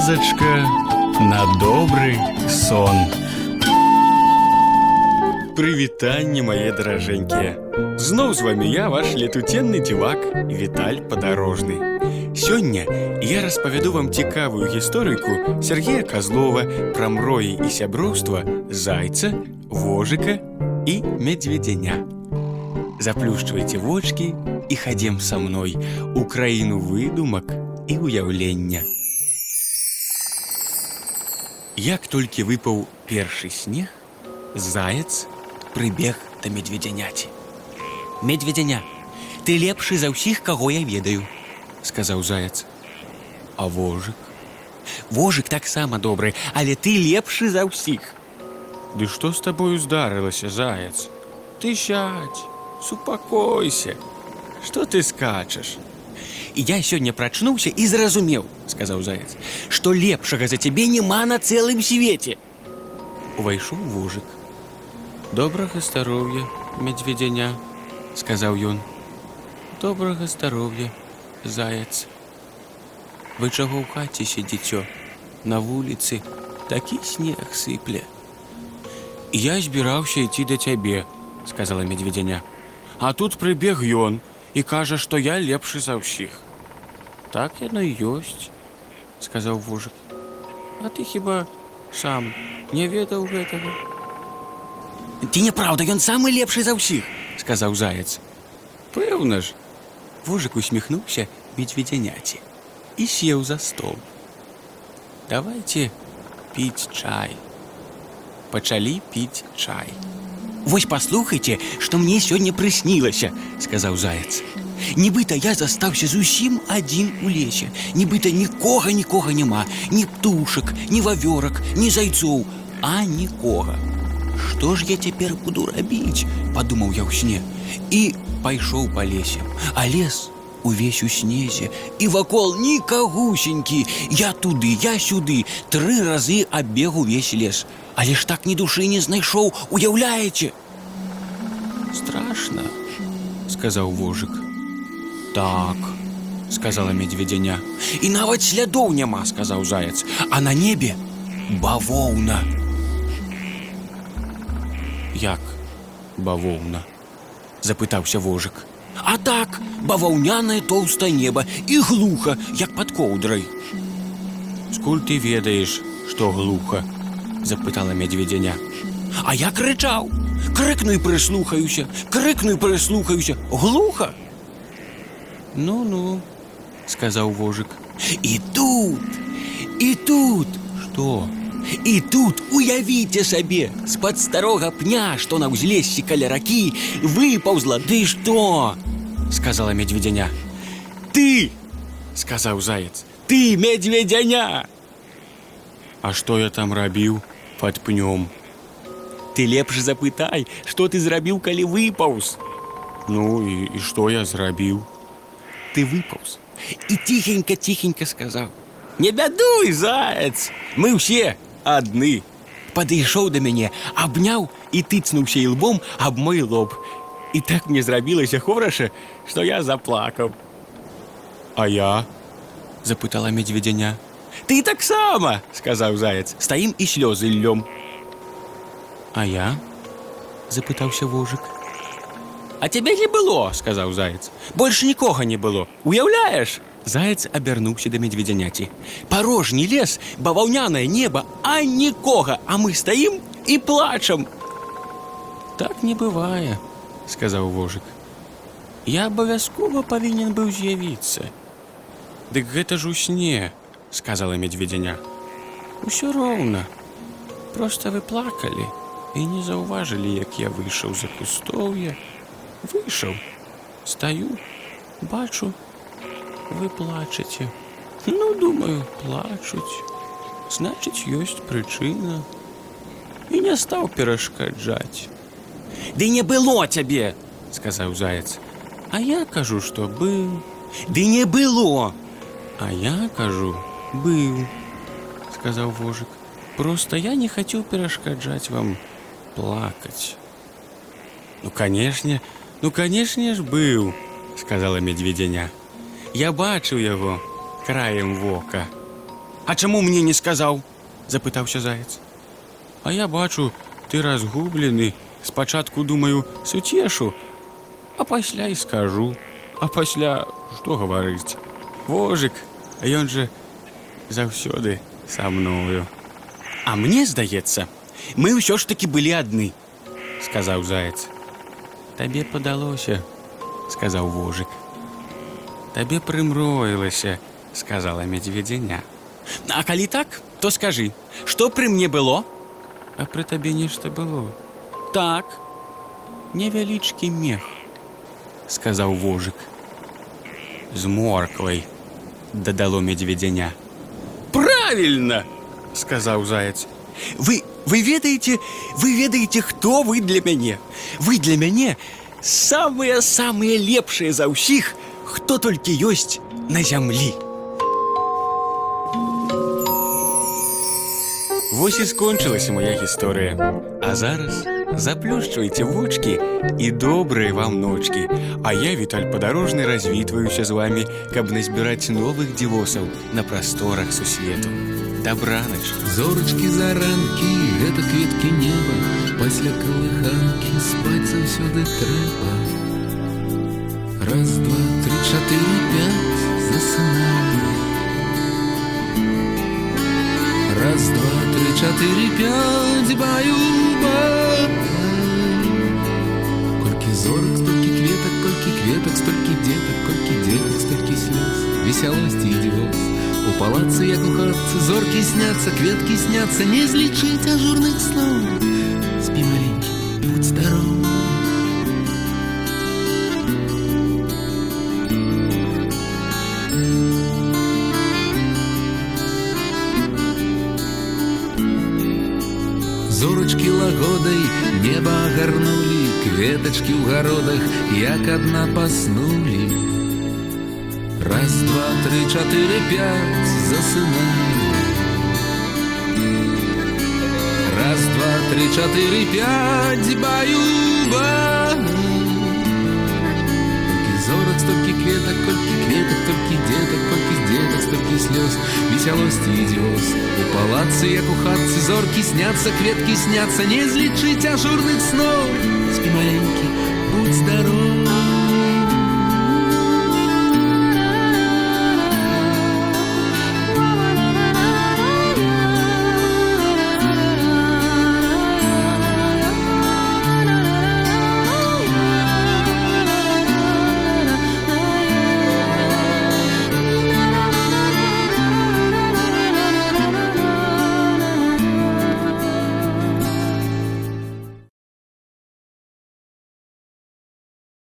Казочка на добрый сон. Прывітанне мае даражэнькія. Зноў з вамі я ваш летуценны дзівак Віталь падарожны. Сёння я распавяду вам цікавую гісторыку Сергея Казлова пра мроі і сяброўства зайца, вожыка і медведзяня. Заплюшчвайце вочки і хадзем са мной у краіну выдумак і уяўлення. Як толькі выпаў першы снег, заяц прыбег да медведзяняці. Медведзяня, ты лепшы за ўсіх, каго я ведаю, сказаў заяц. А вожык? Вожык таксама добры, але ты лепшы за ўсіх. Ды што з табою здарылася, заяц? Ты сядь, супакойся. Што ты скачаш? І я сёння прачнуўся і зразумеў, сказаў заяц, што лепшага за цябе няма на цэлым свеце. Увайшоў вожык. Добрага здароўя, медведзяня, сказаў ён. Добрага здароўя, заяц. Вы чаго ў хаце сядзіцё? На вуліцы такі снег сыпле. Я збіраўся ісці да цябе, сказала медведзяня. А тут прыбег ён і кажа, што я лепшы за ўсіх. Так яно і ёсць, сказаў вожык. А ты хіба сам не ведаў гэтага? Ці няправда, ён самы лепшы за ўсіх, сказаў заяц. Пэўна ж. Вожык усміхнуўся медведзяняці і сеў за стол. Давайте піць чай. Пачалі піць чай. Вось паслухайце, што мне сёння прыснілася, сказаў заяц. Нібыта я застаўся зусім адзін у лесе. Нібыта нікога нікога няма, ні птушак, ні вавёрак, ні зайцоў, а нікога. Што ж я цяпер буду рабіць? падумаў я ў сне і пайшоў па лесе. А лес увесь у снезе і вакол нікагусенькі. Я туды, я сюды, тры разы абег увесь лес. Але ж так ні душы не знайшоў, уяўляеце. Страшна, сказаў вожык. Так, сказала медведзяня. І нават слядоў няма, сказаў заяц, а на небе бавоўна. Як бавоўна? запытаўся вожык. А так, баваўнянае тоўстае неба і глуха, як пад коўдрай. Скуль ты ведаеш, што глуха? запытала медведзяня. А я крычаў, крыкну і прыслухаюся, крыкну і прыслухаюся, глуха. Ну-ну, сказаў вожык. І тут, і тут, што? І тут уявіце сабе, з-пад старога пня, што на ўзлессі каля ракі, выпаўзла, ды што? сказала медведзяня. Ты, сказаў заяц, ты медведзяня. А што я там рабіў пад пнём? Ты лепш запытай, што ты зрабіў, калі выпаўз. Ну і, і што я зрабіў? Ты выпаўз і ціхенька ціхенька сказаў: « Не бядуй, заяц, мы ўсе адны. Падышоў да мяне, абняў і тыцнуўся ілбом аб мой лоб. І так мне зрабілася хораша, што я заплакаў. А я запытала медведзяня. Ты таксама, сказаў заяц, стаім і слёзы льём. А я запытаўся вожык. А цябе не было, сказаў заяц. Больш нікога не было. Уяўляеш? Заяц абярнуўся да медведзяняці. Парожні лес, баваўнянае неба, а нікога, а мы стаім і плачам. Так не бывае, сказаў вожык. Я абавязкова павінен быў з'явіцца. Дык гэта ж у сне, сказала медведзяня. Усё роўна. Проста вы плакалі і не заўважылі, як я выйшаў за кустоўе. Выйшаў, стаю, бачу, вы плачаце. Ну, думаю, плачуць. Значыць, ёсць прычына. І не стаў перашкаджаць. Ды не было цябе, сказаў заяц. А я кажу, што быў. Ды не было. А я кажу, быў, сказаў вожык. Просто я не хацеў перашкаджаць вам плакаць. Ну, канешне, ну, канешне ж быў, сказала медведзяня. Я бачыў яго краем вока. А чому мне не сказав? запитався заєць. А я бачу, ти розгублений. Спочатку думаю, сутешу, а пасля і скажу. А пасля, што гаварыць? Вожик, ён же заўсёды са мною. А мне здаецца, мы ўсё ж таки былі адны, сказаў заяц. Табе падалося, сказаў вожик. Табе прымроілася, сказала медведзяня. А калі так, то скажы, што пры мне было? А пры табе нешта было. Так, невялічкі мех, сказаў вожик. З морквай, дадало медведзяня. Правильно, сказаў заяц. Вы, вы ведаеце, вы ведаеце, хто вы для мяне. Вы для мяне самыя самыя лепшыя за ўсіх, хто толькі ёсць на зямлі. Вось і скончылася моя гісторыя. А зараз заплюшчвайце вочки і добрыя вам ночкі. А я, Віталь Падарожны, развітваюся з вами, каб назбіраць новых дзівосаў на прасторах сусвету. Дабранач. Зорачкі заранкі, гэта кветкі неба, пасля калыханкі спаць заўсёды трэба. Раз, два, тры, чатыры, пяць, засынаю. Раз, два, тры, чатыры, пяць, баю-ба. Колькі зорак, столькі кветак, колькі кветак, столькі дзетак, колькі дзетак, столькі слёз, весялосці і дзівоз. У палацы, як у хатцы, зоркі сняцца, кветкі сняцца, не злічыць ажурных сноў. Спі маленькі, будь здоров. агарнулі, кветачкі ў гародах, як адна паснулі. Раз, два, три, чатыры, пять, засынаю. Раз, два, три, чатыры, пять, баю-ба. дзетак, столькі слёз, весялосці і дзёз. У палацы, як у хатцы, зоркі сняцца, кветкі сняцца, не злічыць ажурных сноў. Спі моя